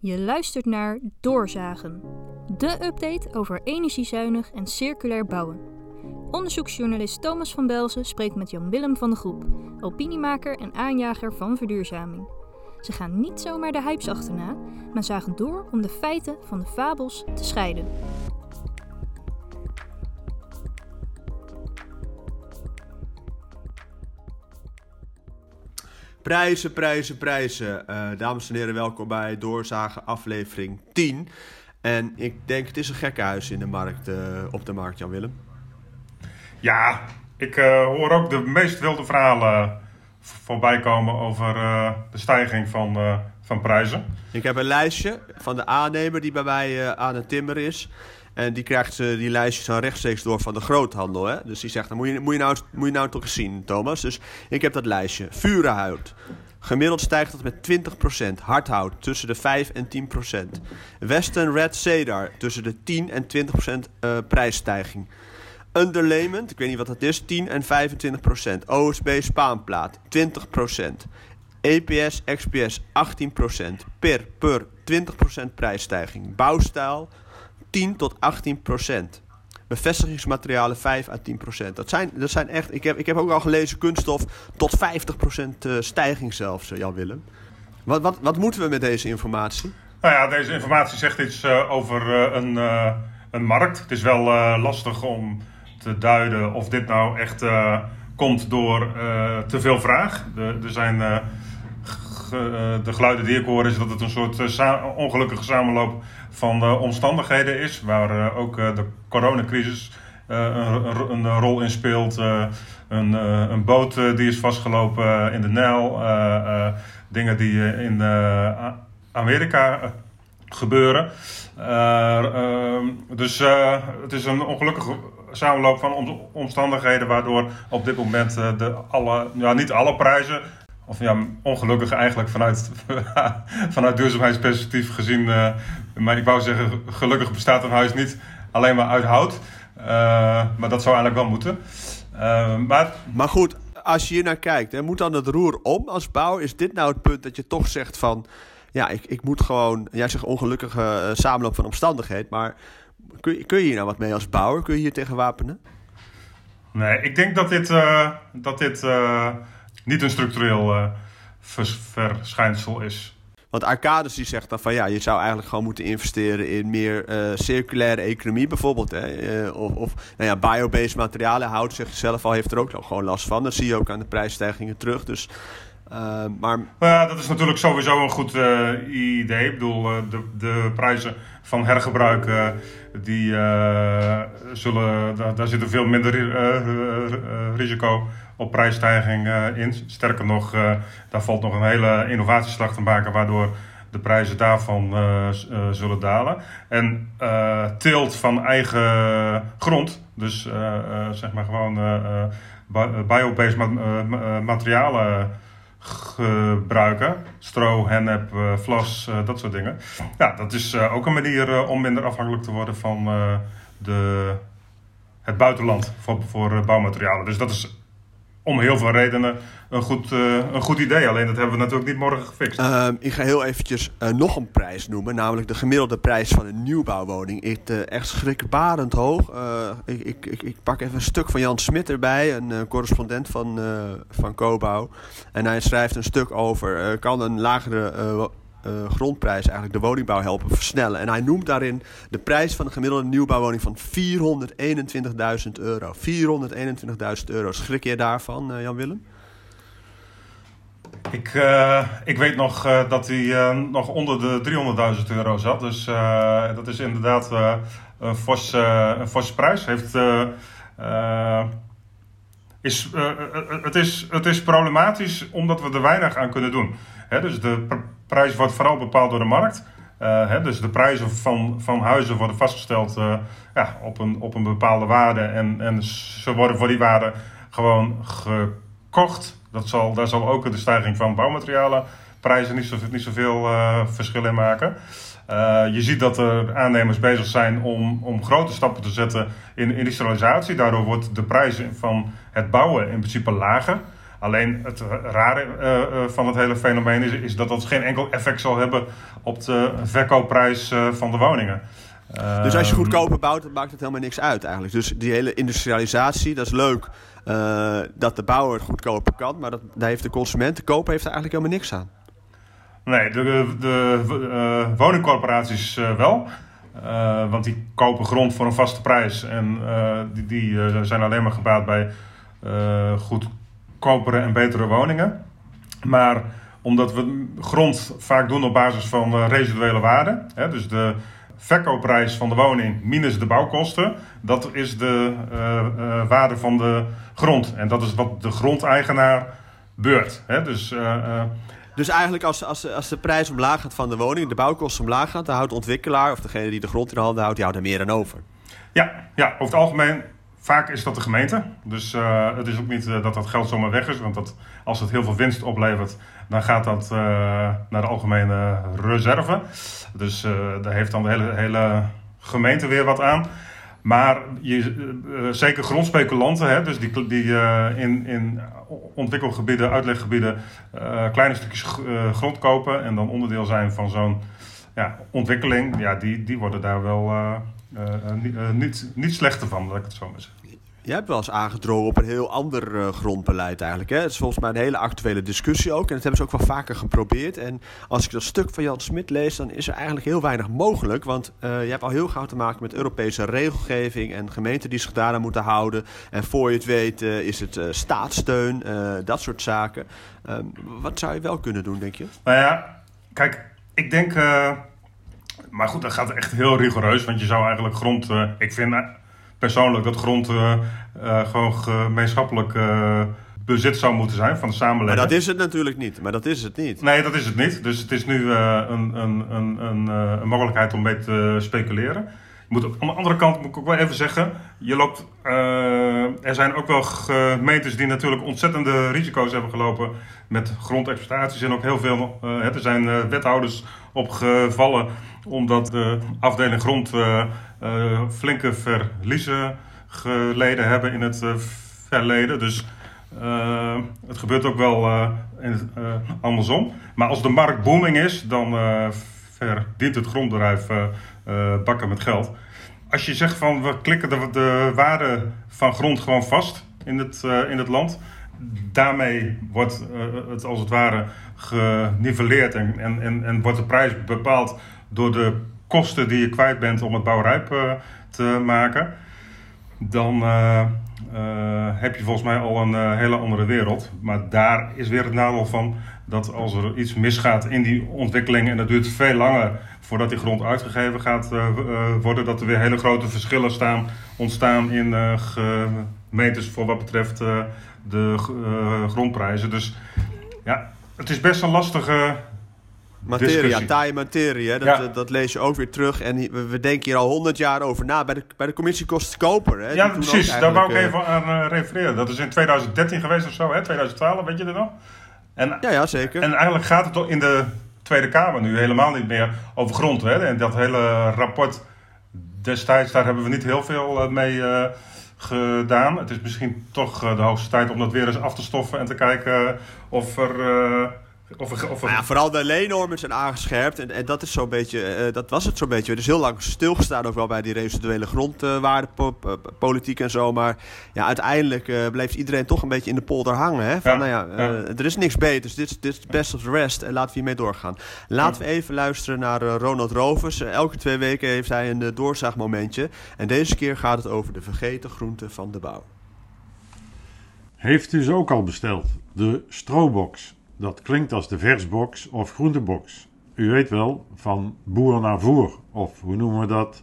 Je luistert naar Doorzagen, de update over energiezuinig en circulair bouwen. Onderzoeksjournalist Thomas van Belzen spreekt met Jan Willem van de Groep, opiniemaker en aanjager van verduurzaming. Ze gaan niet zomaar de hypes achterna, maar zagen door om de feiten van de fabels te scheiden. Prijzen, prijzen, prijzen. Uh, dames en heren, welkom bij Doorzagen aflevering 10. En ik denk, het is een gekkenhuis in de markt, uh, op de markt, Jan-Willem. Ja, ik uh, hoor ook de meest wilde verhalen voorbij komen over de stijging van, van prijzen. Ik heb een lijstje van de aannemer die bij mij aan het timmer is. En die krijgt uh, die lijstjes dan rechtstreeks door van de groothandel. Hè? Dus die zegt, dan moet je, moet, je nou, moet je nou toch eens zien, Thomas. Dus ik heb dat lijstje. Vurenhout. Gemiddeld stijgt dat met 20%. Hardhout tussen de 5 en 10%. Western Red Cedar tussen de 10 en 20% uh, prijsstijging. Underlayment, ik weet niet wat dat is, 10 en 25%. OSB Spaanplaat, 20%. EPS, XPS, 18%. Per, per, 20% prijsstijging. Bouwstijl, 10 tot 18 procent. Bevestigingsmaterialen 5 à 10 procent. Dat zijn, dat zijn echt, ik heb, ik heb ook al gelezen kunststof tot 50 procent eh, stijging zelfs, eh, Jan Willem. Wat, wat, wat moeten we met deze informatie? Nou ja, deze informatie zegt iets uh, over een, een markt. Het is wel lastig om te duiden of dit nou echt komt door te veel vraag. Er zijn de geluiden die ik hoor is dat het een soort ongelukkige samenloop van de omstandigheden is, waar ook de coronacrisis een, een, rol in speelt. een, een boot die is vastgelopen in de Nijl, dingen die in Amerika gebeuren. Ehm, dus het is een ongelukkige samenloop van omstandigheden waardoor op dit moment de alle, ja, niet alle prijzen, of ja, ongelukkig eigenlijk vanuit, vanuit duurzaamheidsperspectief gezien. Uh, maar ik wou zeggen, gelukkig bestaat een huis niet alleen maar uit hout. Uh, maar dat zou eigenlijk wel moeten. Uh, maar... maar goed, als je hier naar kijkt, hè, moet dan het roer om als bouw? Is dit nou het punt dat je toch zegt van... Ja, ik, ik moet gewoon... Jij zegt ongelukkige samenloop van omstandigheden. Maar kun je, kun je hier nou wat mee als bouwer? Kun je hier tegen wapenen? Nee, ik denk dat dit... dat dit niet een structureel uh, verschijnsel is. Want Arcades die zegt dan van ja, je zou eigenlijk gewoon moeten investeren in meer uh, circulaire economie bijvoorbeeld. Hè? Uh, of of nou ja, biobased materialen. Hout zegt zelf al, heeft er ook nog gewoon last van. Dat zie je ook aan de prijsstijgingen terug. Dus, uh, maar... Ja, dat is natuurlijk sowieso een goed idee. Ik bedoel, de, de prijzen van hergebruik, die, zullen, daar, daar zit er veel minder risico op prijsstijging uh, in. Sterker nog, uh, daar valt nog een hele innovatieslag te maken, waardoor de prijzen daarvan uh, zullen dalen. En teelt van eigen grond, dus zeg maar gewoon biobased ma materialen gebruiken. Stro, hennep, vlas, dat soort dingen. Ja, dat is ook een manier om minder afhankelijk te worden van de, het buitenland voor bouwmaterialen. Dus dat is om heel veel redenen een goed, uh, een goed idee. Alleen dat hebben we natuurlijk niet morgen gefixt. Uh, ik ga heel eventjes uh, nog een prijs noemen. Namelijk de gemiddelde prijs van een nieuwbouwwoning. is uh, echt schrikbarend hoog. Ik, ik, ik, ik, pak even een stuk van Jan Smit erbij. Een correspondent van, van Cobouw. En hij schrijft een stuk over... kan een lagere uh, grondprijs eigenlijk de woningbouw helpen versnellen. En hij noemt daarin de prijs van een gemiddelde nieuwbouwwoning van 421.000 euro. 421.000 euro. Schrik je daarvan, uh, Jan-Willem? Ik, uh, ik weet nog dat hij nog onder de 300.000 euro zat. Dus dat is inderdaad een, fors, een forse prijs. Heeft, is, het, is, het is problematisch omdat we er weinig aan kunnen doen. Dus de prijs wordt vooral bepaald door de markt. Dus de prijzen van, van huizen worden vastgesteld ja, op, een, op een bepaalde waarde. En, en ze worden voor die waarde gewoon gekocht. Dat zal, daar zal ook de stijging van bouwmaterialen prijzen niet, zo, niet zoveel verschil in maken. Je ziet dat er aannemers bezig zijn om, om grote stappen te zetten in industrialisatie. Daardoor wordt de prijs van het bouwen in principe lager. Alleen het rare van het hele fenomeen is, is, dat dat geen enkel effect zal hebben op de verkoopprijs van de woningen. Dus als je ehm, goedkoper bouwt, dan maakt het helemaal niks uit eigenlijk. Dus die hele industrialisatie, dat is leuk dat de bouwer het goedkoper kan, maar dat, daar heeft de consument, de koper, heeft er eigenlijk helemaal niks aan. Nee, de, de, woningcorporaties wel. Uh, want die kopen grond voor een vaste prijs. En die, die zijn alleen maar gebaat bij goedkopere en betere woningen. Maar omdat we grond vaak doen op basis van residuele waarde. Hè, dus de verkoopprijs van de woning minus de bouwkosten. Dat is de waarde van de grond. En dat is wat de grondeigenaar beurt. Hè, dus dus eigenlijk als, als, als de prijs omlaag gaat van de woning, de bouwkosten omlaag gaat, dan houdt de ontwikkelaar of degene die de grond in handen houdt, houdt er meer aan over. Ja, ja, over het algemeen vaak is dat de gemeente. Dus uh, het is ook niet uh, dat dat geld zomaar weg is. Want dat, als het heel veel winst oplevert, dan gaat dat uh, naar de algemene reserve. Dus daar heeft dan de hele, hele gemeente weer wat aan. Maar je, uh, zeker grondspeculanten, hè, dus die, die uh, in, in ontwikkelgebieden, uitleggebieden, kleine stukjes grond kopen en dan onderdeel zijn van zo'n ja, ontwikkeling, ja, die, die worden daar wel niet, niet, niet slechter van, laat ik het zo maar zeggen. Jij hebt wel eens aangedrongen op een heel ander uh, grondbeleid eigenlijk. Hè? Het is volgens mij een hele actuele discussie ook. En dat hebben ze ook wel vaker geprobeerd. En als ik dat stuk van Jan Smit lees, dan is er eigenlijk heel weinig mogelijk. Want uh, je hebt al heel gauw te maken met Europese regelgeving en gemeenten die zich daaraan moeten houden. En voor je het weet uh, is het staatssteun, dat soort zaken. Ehm, wat zou je wel kunnen doen, denk je? Nou ja, kijk, ik denk... maar goed, dat gaat echt heel rigoureus. Want je zou eigenlijk grond... ik vind persoonlijk dat grond uh, uh, gewoon gemeenschappelijk uh, bezit zou moeten zijn van de samenleving. Maar dat is het natuurlijk niet. Maar dat is het niet. Nee, dat is het niet. Dus het is nu een, een, een, een, een mogelijkheid om mee te speculeren. Je moet, aan de andere kant moet ik ook wel even zeggen, je loopt, er zijn ook wel gemeentes die natuurlijk ontzettende risico's hebben gelopen met grondexploitaties en ook heel veel, er zijn wethouders opgevallen omdat de afdeling grond flinke verliezen geleden hebben in het uh, verleden. Dus uh, het gebeurt ook wel in, andersom. Maar als de markt booming is, dan verdient het grondbedrijf bakken met geld. Als je zegt van we klikken de, de waarde van grond gewoon vast in het, in het land. Daarmee wordt het als het ware geniveleerd en, en, en, en wordt de prijs bepaald door de kosten die je kwijt bent om het bouwrijp uh, te maken, dan uh, heb je volgens mij al een hele andere wereld. Maar daar is weer het nadeel van dat als er iets misgaat in die ontwikkeling en dat duurt veel langer voordat die grond uitgegeven gaat worden, dat er weer hele grote verschillen staan, ontstaan in gemeentes voor wat betreft de grondprijzen. Dus ja, het is best een lastige Materia, taaie materie, hè? Dat, dat, lees je ook weer terug. En we, denken hier al honderd jaar over na. Bij de, bij de commissie kost het koper. Hè? Ja, precies. Daar wou ik even aan uh, refereren. Dat is in 2013 geweest of zo, hè? 2012, weet je dat nog? En, ja, ja, zeker. En eigenlijk gaat het toch in de Tweede Kamer nu helemaal niet meer over grond. Hè? En dat hele rapport destijds, daar hebben we niet heel veel eh, mee uh, gedaan. Het is misschien toch de hoogste tijd om dat weer eens af te stoffen en te kijken of er of, of, nou ja, vooral de leennormen zijn aangescherpt. En, en dat, is zo'n beetje, uh, dat was het zo'n beetje. Er is heel lang stilgestaan ook wel bij die residuele grondwaardepolitiek en zo. Maar ja, uiteindelijk uh, bleef iedereen toch een beetje in de polder hangen. Hè? Van, nou ja, uh, er is niks beters. Dit, dit is best of the rest. En laten we hiermee doorgaan. Laten we even luisteren naar Ronald Rovers. elke twee weken heeft hij een doorzaagmomentje. En deze keer gaat het over de vergeten groenten van de bouw. Heeft u ze ook al besteld? De strobox. Dat klinkt als de versbox of groentebox. U weet wel, van boer naar voer, of hoe noemen we dat?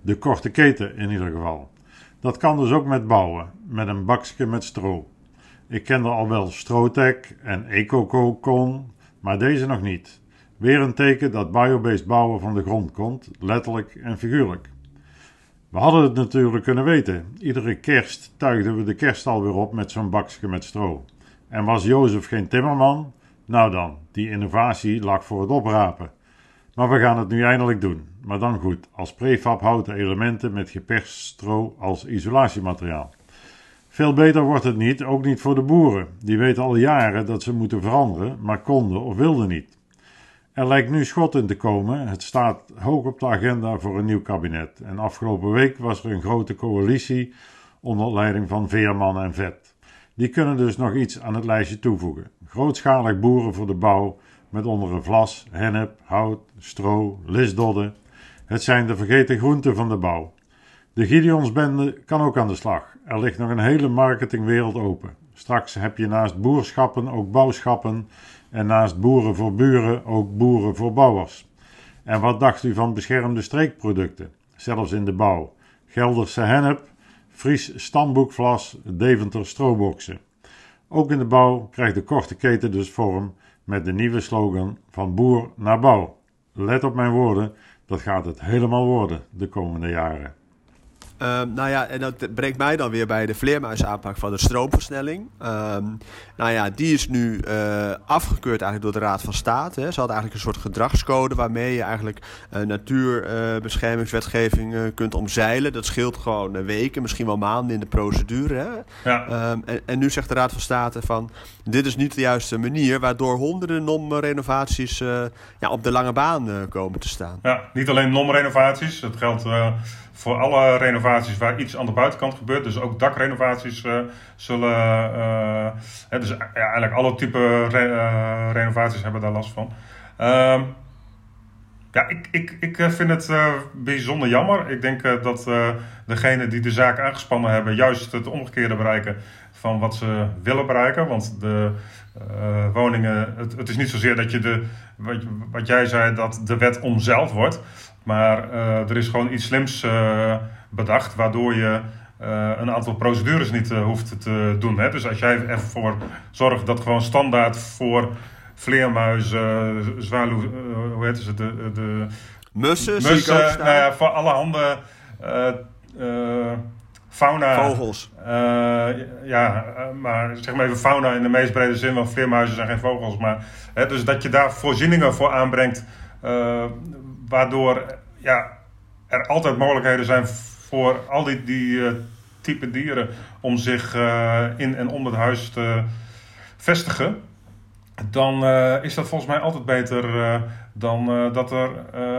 De korte keten in ieder geval. Dat kan dus ook met bouwen, met een bakje met stro. Ik kende al wel Strotec en EcoCocon, maar deze nog niet. Weer een teken dat biobased bouwen van de grond komt, letterlijk en figuurlijk. We hadden het natuurlijk kunnen weten. Iedere kerst tuigden we de kerst alweer op met zo'n bakje met stro. En was Jozef geen timmerman? Nou dan, die innovatie lag voor het oprapen. Maar we gaan het nu eindelijk doen. Maar dan goed, als prefab houten elementen met geperst stro als isolatiemateriaal. Veel beter wordt het niet, ook niet voor de boeren. Die weten al jaren dat ze moeten veranderen, maar konden of wilden niet. Er lijkt nu schot in te komen. Het staat hoog op de agenda voor een nieuw kabinet. En afgelopen week was er een grote coalitie onder leiding van Veerman en Vet. Die kunnen dus nog iets aan het lijstje toevoegen. Grootschalig boeren voor de bouw, met onder vlas, hennep, hout, stro, lisdodden. Het zijn de vergeten groenten van de bouw. De Gideonsbende kan ook aan de slag. Er ligt nog een hele marketingwereld open. Straks heb je naast boerschappen ook bouwschappen en naast boeren voor buren ook boeren voor bouwers. En wat dacht u van beschermde streekproducten? Zelfs in de bouw. Gelderse hennep, Fries stamboekvlas, Deventer strooboksen. Ook in de bouw krijgt de korte keten dus vorm met de nieuwe slogan van boer naar bouw. Let op mijn woorden, dat gaat het helemaal worden de komende jaren. Um, nou ja, en dat brengt mij dan weer bij de vleermuisaanpak van de stroomversnelling. Um, nou ja, die is nu uh, afgekeurd eigenlijk door de Raad van State. Hè. Ze hadden eigenlijk een soort gedragscode waarmee je eigenlijk uh, natuurbeschermingswetgeving uh, kunt omzeilen. Dat scheelt gewoon weken, misschien wel maanden in de procedure. Hè. Ja. Um, en, en, nu zegt de Raad van State van dit is niet de juiste manier, waardoor honderden NOM-renovaties ja, op de lange baan komen te staan. Ja, niet alleen NOM-renovaties, het geldt voor alle renovaties waar iets aan de buitenkant gebeurt. Dus ook dakrenovaties uh, zullen. Uh, hè, dus ja, eigenlijk alle type re uh, renovaties hebben daar last van. Ehm, ja, ik, ik, ik vind het bijzonder jammer. Ik denk dat degenen die de zaak aangespannen hebben, juist het omgekeerde bereiken van wat ze willen bereiken. Want de woningen, het, het, is niet zozeer dat je de, wat, wat jij zei, dat de wet omzeild wordt. Maar uh, er is gewoon iets slims uh, bedacht, waardoor je uh, een aantal procedures niet hoeft te doen. Hè? Dus als jij ervoor zorgt dat gewoon standaard voor vleermuizen, zwaluw, hoe heet ze, de, de mussen, mussen nou ja, voor alle handen fauna. Vogels. ja, maar zeg maar even fauna in de meest brede zin, want vleermuizen zijn geen vogels. Maar, hè, dus dat je daar voorzieningen voor aanbrengt waardoor ja, er altijd mogelijkheden zijn voor al die, die uh, type dieren om zich uh, in en om het huis te vestigen. Dan uh, is dat volgens mij altijd beter dan dat er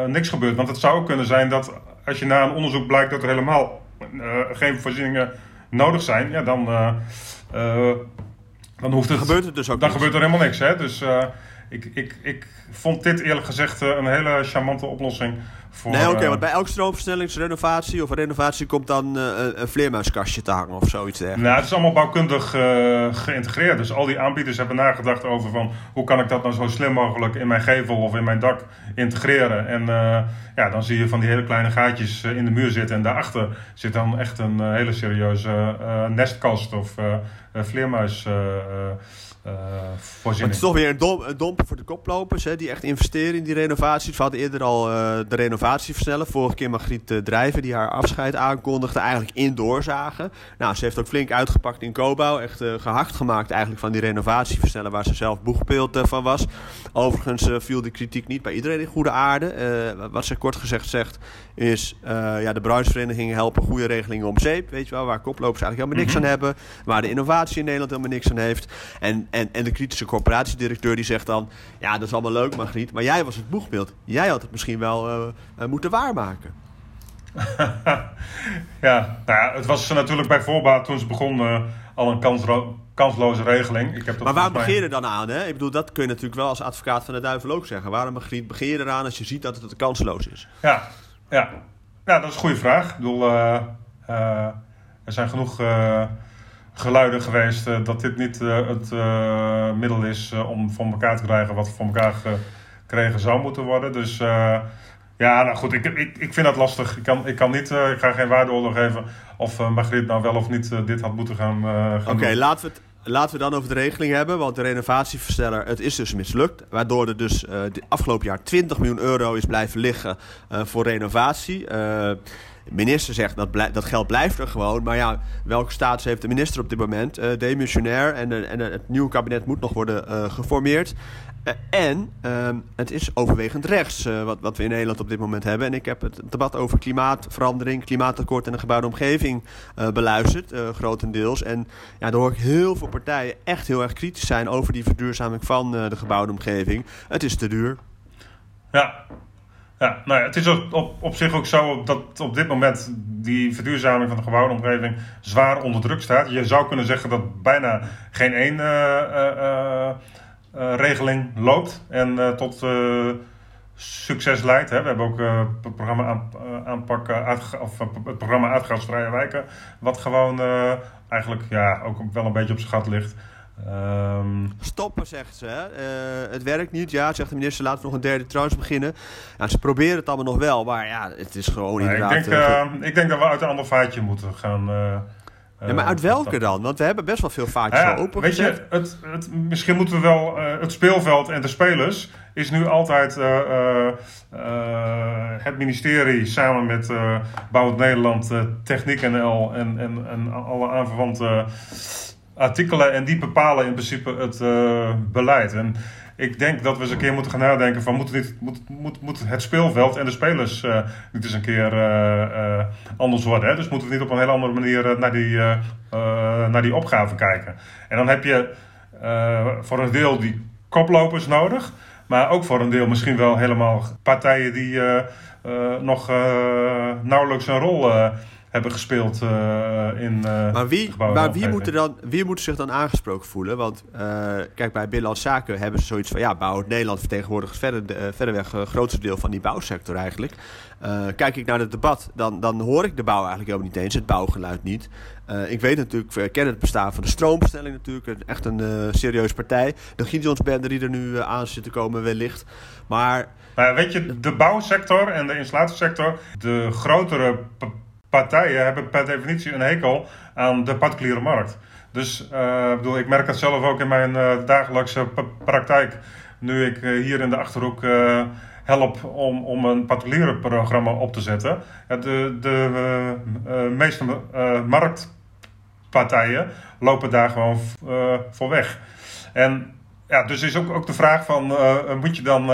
niks gebeurt. Want het zou ook kunnen zijn dat als je na een onderzoek blijkt dat er helemaal geen voorzieningen nodig zijn, ja, dan, dan hoeft het. Gebeurt het dus ook dan gebeurt er helemaal niks. Hè? Dus ik, ik, ik vond dit eerlijk gezegd eh, een hele charmante oplossing. Voor, nee, oké, uh, want bij elke stroomversnellingsrenovatie of renovatie komt dan uh, een vleermuiskastje te hangen of zoiets dergelijks. Nou, het is allemaal bouwkundig uh, geïntegreerd. Dus al die aanbieders hebben nagedacht over van hoe kan ik dat nou zo slim mogelijk in mijn gevel of in mijn dak integreren. En ja, dan zie je van die hele kleine gaatjes in de muur zitten en daarachter zit dan echt een hele serieuze nestkast of vleermuis. Uh, het is toch weer een, dom, een domper voor de koplopers hè, die echt investeren in die renovaties. We hadden eerder al uh, de renovatie versnellen. Vorige keer Margriet uh, Drijven die haar afscheid aankondigde, eigenlijk indoorzagen. Nou, ze heeft ook flink uitgepakt in Cobouw. Echt gehakt gemaakt eigenlijk van die renovatie versnellen waar ze zelf boegbeeld van was. Overigens viel de kritiek niet bij iedereen in goede aarde. wat ze kort gezegd zegt is, ja, de brancheverenigingen helpen goede regelingen om zeep. Weet je wel, waar koplopers eigenlijk helemaal niks mm -hmm. aan hebben. Waar de innovatie in Nederland helemaal niks aan heeft. En en, en de kritische corporatiedirecteur die zegt dan... Ja, dat is allemaal leuk, Margriet, maar jij was het boegbeeld. Jij had het misschien wel uh, moeten waarmaken. ja, nou ja, het was natuurlijk bij voorbaat toen ze begon uh, al een kansro- kansloze regeling. Ik heb maar waarom mij... begeer je dan aan? Hè? Ik bedoel, dat kun je natuurlijk wel als advocaat van de duivel ook zeggen. Waarom begeer je eraan als je ziet dat het kansloos is? Ja, ja. ja dat is een goede vraag. Ik bedoel, er zijn genoeg geluiden geweest dat dit niet het middel is om voor elkaar te krijgen wat voor elkaar gekregen zou moeten worden. Dus ja, nou goed, ik, ik, ik vind dat lastig. Ik kan, ik kan niet, ik ga geen waardeoordeel geven of Margriet nou wel of niet dit had moeten gaan, gaan Oké, okay, laten we het laten we dan over de regeling hebben. Want de renovatieversteller, het is dus mislukt. Waardoor er dus uh, afgelopen jaar 20 miljoen euro is blijven liggen uh, voor renovatie. Minister zegt dat, dat geld blijft er gewoon. Maar ja, welke status heeft de minister op dit moment? Uh, demissionair en, en het nieuwe kabinet moet nog worden geformeerd. Eh, en ehm, het is overwegend rechts wat, wat we in Nederland op dit moment hebben. En ik heb het debat over klimaatverandering, klimaatakkoord en de gebouwde omgeving beluisterd, grotendeels. En ja, daar hoor ik heel veel partijen echt heel erg kritisch zijn over die verduurzaming van de gebouwde omgeving. Het is te duur. Ja, ja, nou het is op, op zich ook zo dat op dit moment die verduurzaming van de gebouwde omgeving zwaar onder druk staat. Je zou kunnen zeggen dat bijna geen één eh, regeling loopt en eh, tot eh, succes leidt. Hè. We hebben ook het programma aanpak, of het programma Uitgaansvrije wijken, wat gewoon eigenlijk ja, ook wel een beetje op zijn gat ligt. Um... Stoppen, zegt ze. het werkt niet. Ja, zegt de minister, laten we nog een derde tranche beginnen. Ja, ze proberen het allemaal nog wel, maar ja, het is gewoon nee, inderdaad... Ik denk, ik denk dat we uit een ander vaatje moeten gaan, ja, maar uit welke dan? Want we hebben best wel veel vaatjes ja, open Weet je, het, het, misschien moeten we wel... Het speelveld en de spelers is nu altijd het ministerie samen met Bouwend Nederland, Techniek NL en, en, en alle aanverwante artikelen. En die bepalen in principe het beleid. En ik denk dat we eens een keer moeten gaan nadenken van moet, dit, moet, moet, moet het speelveld en de spelers uh, niet eens een keer uh, anders worden. Hè? Dus moeten we niet op een hele andere manier naar, die, naar die opgave kijken. En dan heb je voor een deel die koplopers nodig. Maar ook voor een deel misschien wel helemaal partijen die nog nauwelijks een rol gespeeld uh, in uh, Maar, wie, maar wie, moet er dan, wie moet zich dan aangesproken voelen? Want uh, kijk, bij Binnenlandse Zaken hebben ze zoiets van... ja, Bouw Nederland vertegenwoordigt verder, verderweg het grootste deel van die bouwsector eigenlijk. kijk ik naar het debat, dan, dan hoor ik de bouw eigenlijk helemaal niet eens. Het bouwgeluid niet. ik weet natuurlijk, we kennen het bestaan van de stroombestelling natuurlijk. Echt een serieuze partij. De Gideonsbende die er nu aan zit te komen wellicht. Maar... Maar weet je, de bouwsector en de installatiesector... de grotere partijen hebben per definitie een hekel aan de particuliere markt. Dus uh, bedoel, ik merk het zelf ook in mijn uh, dagelijkse praktijk. Nu ik hier in de achterhoek help om, om een particuliere programma op te zetten. de de meeste marktpartijen lopen daar gewoon voor weg. En ja, dus is ook, ook de vraag van, moet je dan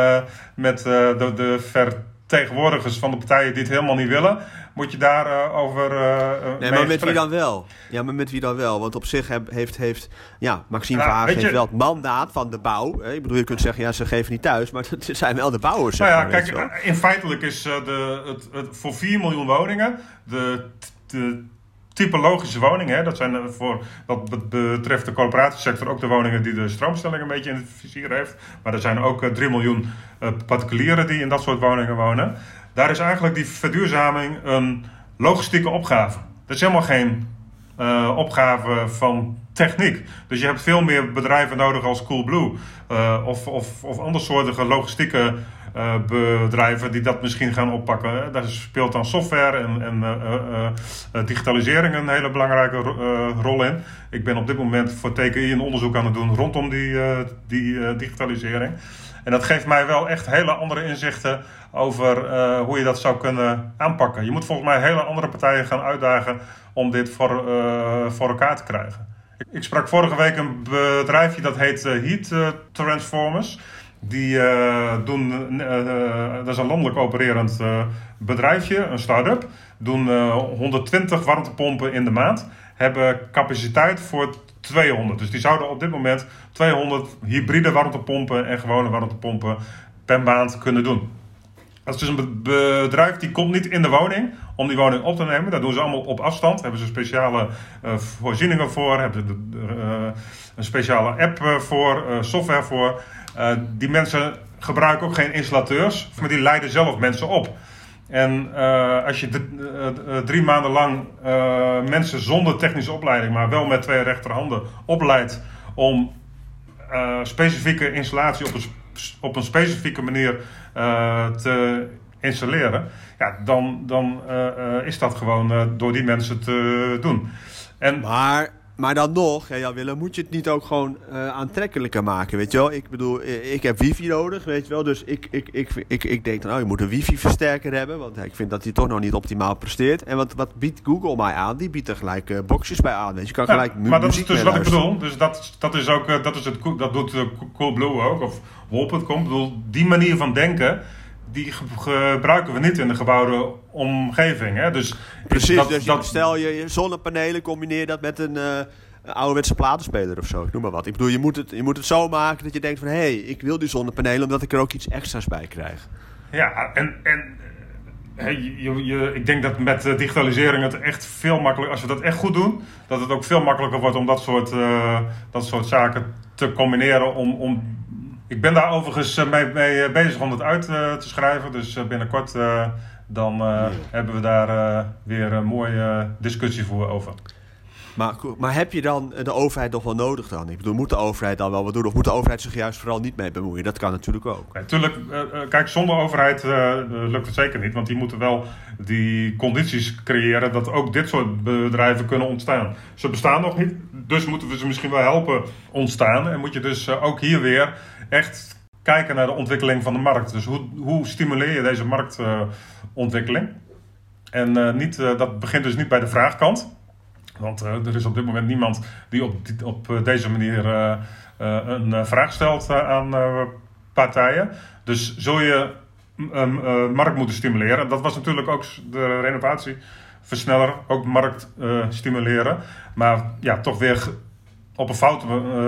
met de, de vertegenwoordigers van de partijen die het helemaal niet willen, moet je daarover uh, uh, Nee, maar met wie dan wel? Ja, maar met wie dan wel? Want op zich heeft, heeft ja, Maxime nou, heeft wel het mandaat van de bouw. Hè? Ik bedoel, je kunt zeggen, ja, ze geven niet thuis, maar het zijn wel de bouwers. Nou ja, kijk, eh, in feitelijk is de, het, het, voor 4 miljoen woningen de, de typologische woningen. Hè, dat zijn voor wat betreft de corporatiesector ook de woningen die de stroomstelling een beetje in het vizier heeft. Maar er zijn ook 3 miljoen particulieren die in dat soort woningen wonen. Daar is eigenlijk die verduurzaming een logistieke opgave. Dat is helemaal geen uh, opgave van techniek. Dus je hebt veel meer bedrijven nodig als Coolblue uh, of, of, of andersoortige logistieke uh, bedrijven die dat misschien gaan oppakken. Daar speelt dan software en, en digitalisering een hele belangrijke rol in. Ik ben op dit moment voor TKI een onderzoek aan het doen rondom die, die digitalisering. En dat geeft mij wel echt hele andere inzichten over hoe je dat zou kunnen aanpakken. Je moet volgens mij hele andere partijen gaan uitdagen om dit voor, voor elkaar te krijgen. Ik, sprak vorige week een bedrijfje dat heet Heat Transformers. Die doen, dat is een landelijk opererend bedrijfje, een start-up. Doen 120 warmtepompen in de maand. Hebben capaciteit voor 200. Dus die zouden op dit moment 200 hybride warmtepompen en gewone warmtepompen per maand kunnen doen. Dat is dus een bedrijf die komt niet in de woning om die woning op te nemen. Dat doen ze allemaal op afstand. Hebben ze speciale voorzieningen voor. Hebben ze een speciale app eh, voor, software voor. Die mensen gebruiken ook geen installateurs, maar die leiden zelf mensen op. En als je drie maanden lang mensen zonder technische opleiding, maar wel met twee rechterhanden opleidt om specifieke installatie op een op een specifieke manier te installeren, ja, dan, dan is dat gewoon door die mensen te doen. En, maar maar dan nog, ja, Willem, moet je het niet ook gewoon uh, aantrekkelijker maken, weet je wel? Ik bedoel, eh, ik heb wifi nodig, weet je wel? Dus ik, ik, ik, ik, ik denk dan, oh, je moet een wifi-versterker hebben, want ik vind dat die toch nog niet optimaal presteert. En wat, wat biedt Google mij aan? Die biedt er gelijk uh, boxjes bij aan, weet je? Je kan ja, gelijk Maar dat is dus wat ik bedoel. Dus dat, dat is ook, uh, dat, is het, dat doet Coolblue ook, of Wol.com. Ik bedoel, die manier van denken, die ge gebruiken we niet in de gebouwde omgeving. Hè? Dus Precies, dat, dus dat, stel je, je zonnepanelen, combineer dat met een... Uh, een ouderwetse platenspeler of zo, noem maar wat. Ik bedoel, je moet het, je moet het zo maken dat je denkt van... hé, hey, ik wil die zonnepanelen omdat ik er ook iets extra's bij krijg. Ja, en, en je, je, ik denk dat met digitalisering het echt veel makkelijker... als we dat echt goed doen, dat het ook veel makkelijker wordt... om dat soort, uh, dat soort zaken te combineren. Om, om, ik ben daar overigens mee, mee bezig om het uit uh, te schrijven. Dus binnenkort dan ja. hebben we daar weer een mooie discussie voor over. Maar, maar heb je dan de overheid nog wel nodig dan? Ik bedoel, moet de overheid dan wel wat doen? Of moet de overheid zich juist vooral niet mee bemoeien? Dat kan natuurlijk ook. Natuurlijk, uh, kijk, zonder overheid lukt het zeker niet. Want die moeten wel die condities creëren dat ook dit soort bedrijven kunnen ontstaan. Ze bestaan nog niet, dus moeten we ze misschien wel helpen ontstaan. En moet je dus ook hier weer echt kijken naar de ontwikkeling van de markt. Dus hoe, hoe stimuleer je deze marktontwikkeling? en niet, dat begint dus niet bij de vraagkant. Want uh, er is op dit moment niemand die op, op uh, deze manier uh, een vraag stelt aan partijen. Dus zul je markt moeten stimuleren. Dat was natuurlijk ook de renovatieversneller, ook markt stimuleren. Maar ja, toch weer op een foute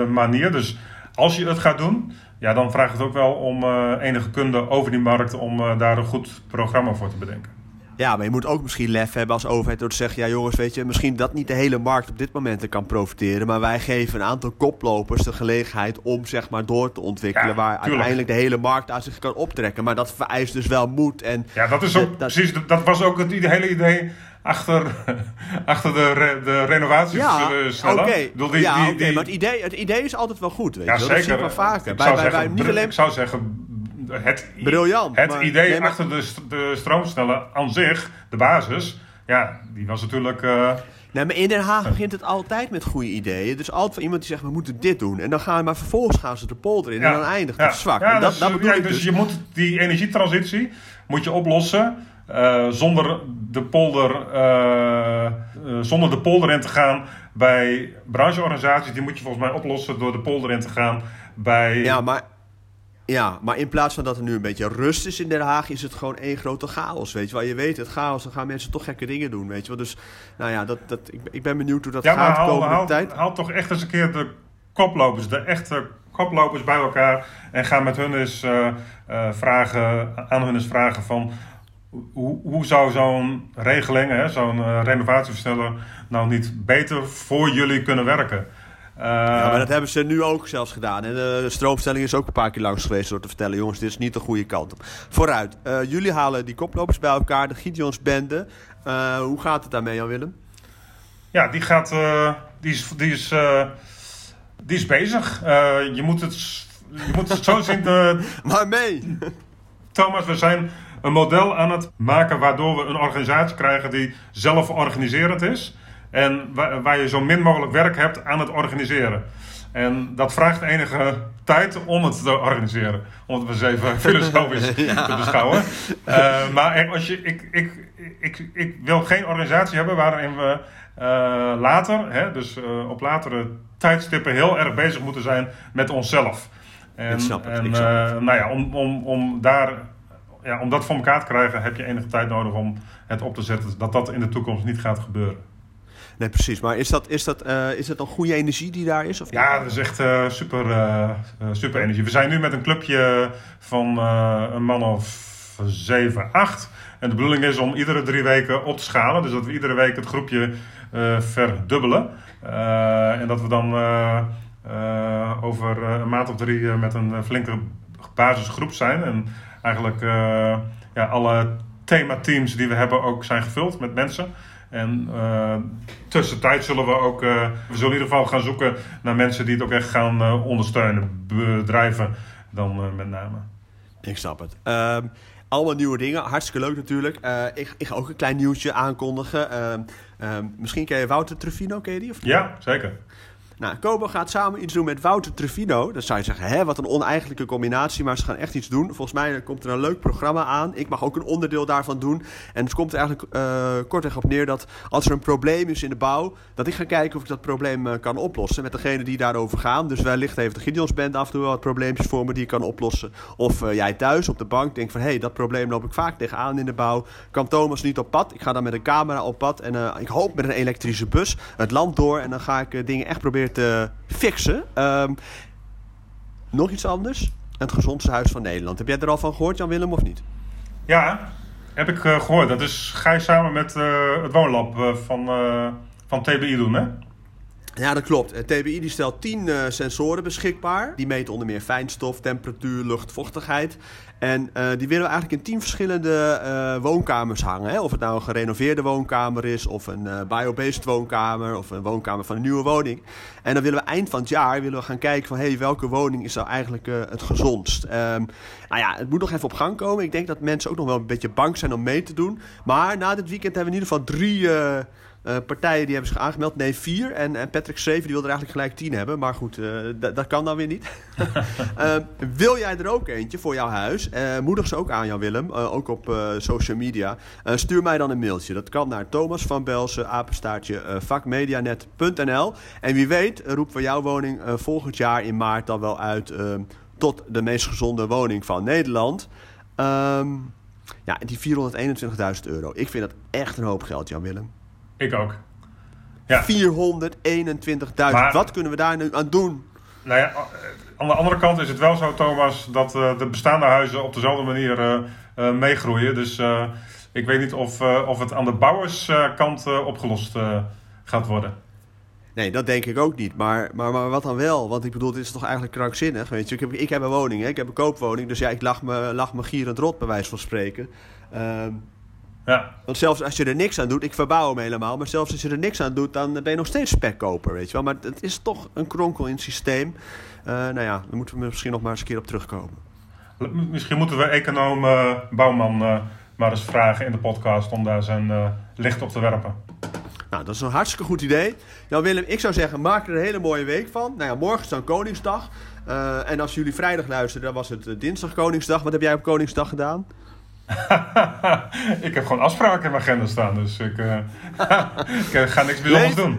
manier. Dus als je het gaat doen, ja, dan vraagt het ook wel om enige kunde over die markt om daar een goed programma voor te bedenken. Ja, maar je moet ook misschien lef hebben als overheid door te zeggen... ja jongens, weet je, misschien dat niet de hele markt op dit moment kan profiteren... maar wij geven een aantal koplopers de gelegenheid om zeg maar door te ontwikkelen... Ja, waar tuurlijk. uiteindelijk de hele markt aan zich kan optrekken. Maar dat vereist dus wel moed en... Ja, dat is ook dat, precies, dat was ook het hele idee achter, achter de, re, de renovatie ja, snellen. Okay. Die, ja, oké, die... maar het idee, het idee is altijd wel goed, weet ja, je wel. zeker. Dat zie ik wel vaker. Ik bij, bij, zeggen, bij, niet alleen... ik zou zeggen het, Briljant. het maar, idee nee, maar, achter de, de stroomsnellen aan zich, de basis, ja, die was natuurlijk. Uh, Nee, maar in Den Haag begint het altijd met goede ideeën. Dus altijd van iemand die zegt, we moeten dit doen. En dan gaan maar vervolgens gaan ze de polder in. Ja, en dan eindigt ja, het zwak. Ja, en dat, dus, dat bedoel ja, ik dus, dus. je moet die energietransitie moet je oplossen. Uh, zonder, de polder, uh, zonder de polder in te gaan bij brancheorganisaties. Die moet je volgens mij oplossen door de polder in te gaan bij... Ja, maar ja, maar in plaats van dat er nu een beetje rust is in Den Haag, is het gewoon één grote chaos. Weet je wel, je weet het, chaos, dan gaan mensen toch gekke dingen doen. Weet je wel, dus nou ja, dat, dat, ik, ik ben benieuwd hoe dat ja, gaat de komende haal, tijd. Haal toch echt eens een keer de koplopers, de echte koplopers bij elkaar en ga met hun eens uh, uh, vragen, aan hun eens vragen van hoe, hoe zou zo'n regeling, zo'n uh, renovatieversneller, nou niet beter voor jullie kunnen werken? Ja, maar dat hebben ze nu ook zelfs gedaan. En de stroomstelling is ook een paar keer langs geweest door te vertellen... jongens, dit is niet de goede kant op. Vooruit. Uh, jullie halen die koplopers bij elkaar, de Gideons bende. Uh, hoe gaat het daarmee, Jan-Willem? Ja, die gaat... die, is, die, is, die is bezig. je, moet het, je moet het zo zien... maar mee! Thomas, we zijn een model aan het maken... waardoor we een organisatie krijgen die zelf organiserend is... En waar, waar, je zo min mogelijk werk hebt aan het organiseren. En dat vraagt enige tijd om het te organiseren. Om het eens even filosofisch ja. te beschouwen. Uh, maar als je, ik, ik, ik, ik wil geen organisatie hebben waarin we uh, later, hè, dus uh, op latere tijdstippen, heel erg bezig moeten zijn met onszelf. En, ik snap het, en nou ja, om, om, om daar ja, om dat voor elkaar te krijgen, heb je enige tijd nodig om het op te zetten. Dat dat in de toekomst niet gaat gebeuren. Nee, precies. Maar is dat, is dat, uh, is dat een goede energie die daar is? Of ja, dat is echt uh, super, uh, super energie. We zijn nu met een clubje van een man of 7, 8. En de bedoeling is om iedere drie weken op te schalen. Dus dat we iedere week het groepje verdubbelen. en dat we dan over een maand of drie met een flinke basisgroep zijn. En eigenlijk ja, alle themateams die we hebben ook zijn gevuld met mensen. En uh, tussentijd zullen we ook, uh, we zullen in ieder geval gaan zoeken naar mensen die het ook echt gaan uh, ondersteunen. Bedrijven dan met name. Ik snap het. Um, allemaal nieuwe dingen. Hartstikke leuk natuurlijk. Ik, ik, ga ook een klein nieuwtje aankondigen. Uh, misschien ken je Wouter Trufino, ken je die? Of Ja, zeker. Nou, Kobo gaat samen iets doen met Wouter Trufino. Dan zou je zeggen, hè, wat een oneigenlijke combinatie. Maar ze gaan echt iets doen. Volgens mij komt er een leuk programma aan. Ik mag ook een onderdeel daarvan doen. En het komt er eigenlijk uh, kortweg op neer dat als er een probleem is in de bouw... dat ik ga kijken of ik dat probleem uh, kan oplossen met degene die daarover gaan. Dus wellicht heeft de Gideonsband af en toe wel wat probleempjes voor me die ik kan oplossen. Of uh, jij thuis op de bank denkt van... hé, hey, dat probleem loop ik vaak tegenaan in de bouw. Kan Thomas niet op pad? Ik ga dan met een camera op pad. En ik hoop met een elektrische bus het land door. En dan ga ik dingen echt proberen te fixen. Um, nog iets anders. Het gezondste huis van Nederland. Heb jij er al van gehoord, Jan-Willem, of niet? Ja, heb ik uh, gehoord. Dat is, ga je samen met uh, het woonlab uh, van, van TBI doen, hè? Ja, dat klopt. Het TBI die stelt 10 uh, sensoren beschikbaar. Die meten onder meer fijnstof, temperatuur, lucht, vochtigheid. En uh, die willen we eigenlijk in 10 verschillende woonkamers hangen. Hè? Of het nou een gerenoveerde woonkamer is, of een biobased woonkamer, of een woonkamer van een nieuwe woning. En dan willen we eind van het jaar willen we gaan kijken van hey, welke woning is nou eigenlijk het gezondst. Um, nou ja, het moet nog even op gang komen. Ik denk dat mensen ook nog wel een beetje bang zijn om mee te doen. Maar na dit weekend hebben we in ieder geval drie uh, partijen die hebben zich aangemeld. Nee, vier. En, en Patrick Schreven die wil er eigenlijk gelijk tien hebben. Maar goed, uh, dat kan dan weer niet. uh, wil jij er ook eentje voor jouw huis? moedig ze ook aan, Jan Willem. ook op social media. stuur mij dan een mailtje. Dat kan naar Thomas van Belsen, apenstaartje vakmedianet.nl. En wie weet roepen we jouw woning volgend jaar in maart dan wel uit tot de meest gezonde woning van Nederland. Um, ja, die 421.000 euro. Ik vind dat echt een hoop geld, Jan Willem. Ik ook. Ja. 421.000. Wat kunnen we daar nu aan doen? Nou ja, aan de andere kant is het wel zo, Thomas, dat uh, de bestaande huizen op dezelfde manier uh, uh, meegroeien. Dus ik weet niet of, of het aan de bouwerskant opgelost gaat worden. Nee, dat denk ik ook niet. Maar, maar, maar wat dan wel? Want ik bedoel, dit is toch eigenlijk krankzinnig. Weet je? Ik, heb, ik heb een woning, hè? ik heb een koopwoning. Dus ja, ik lach me, lach me gierend rot, bij wijze van spreken. Uh, ja. Want zelfs als je er niks aan doet, ik verbouw hem helemaal, maar zelfs als je er niks aan doet, dan ben je nog steeds spekkoper, weet je wel. Maar het is toch een kronkel in het systeem. Uh, nou ja, daar moeten we misschien nog maar eens een keer op terugkomen. Misschien moeten we econoom uh, Bouwman uh, maar eens vragen in de podcast om daar zijn licht op te werpen. Nou, dat is een hartstikke goed idee. Nou Willem, ik zou zeggen, maak er een hele mooie week van. Nou ja, morgen is dan Koningsdag. en als jullie vrijdag luisteren, dan was het dinsdag Koningsdag. Wat heb jij op Koningsdag gedaan? ik heb gewoon afspraken in mijn agenda staan, dus ik, uh, ik ga niks bijzonders doen.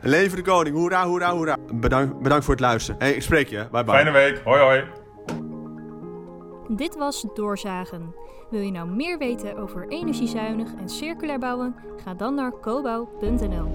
Leven de koning, hoera, hoera, hoera. Bedankt, bedankt voor het luisteren. Hey, ik spreek je, bye bye. Fijne week, hoi hoi. Dit was Doorzagen. Wil je nou meer weten over energiezuinig en circulair bouwen? Ga dan naar cobouw.nl.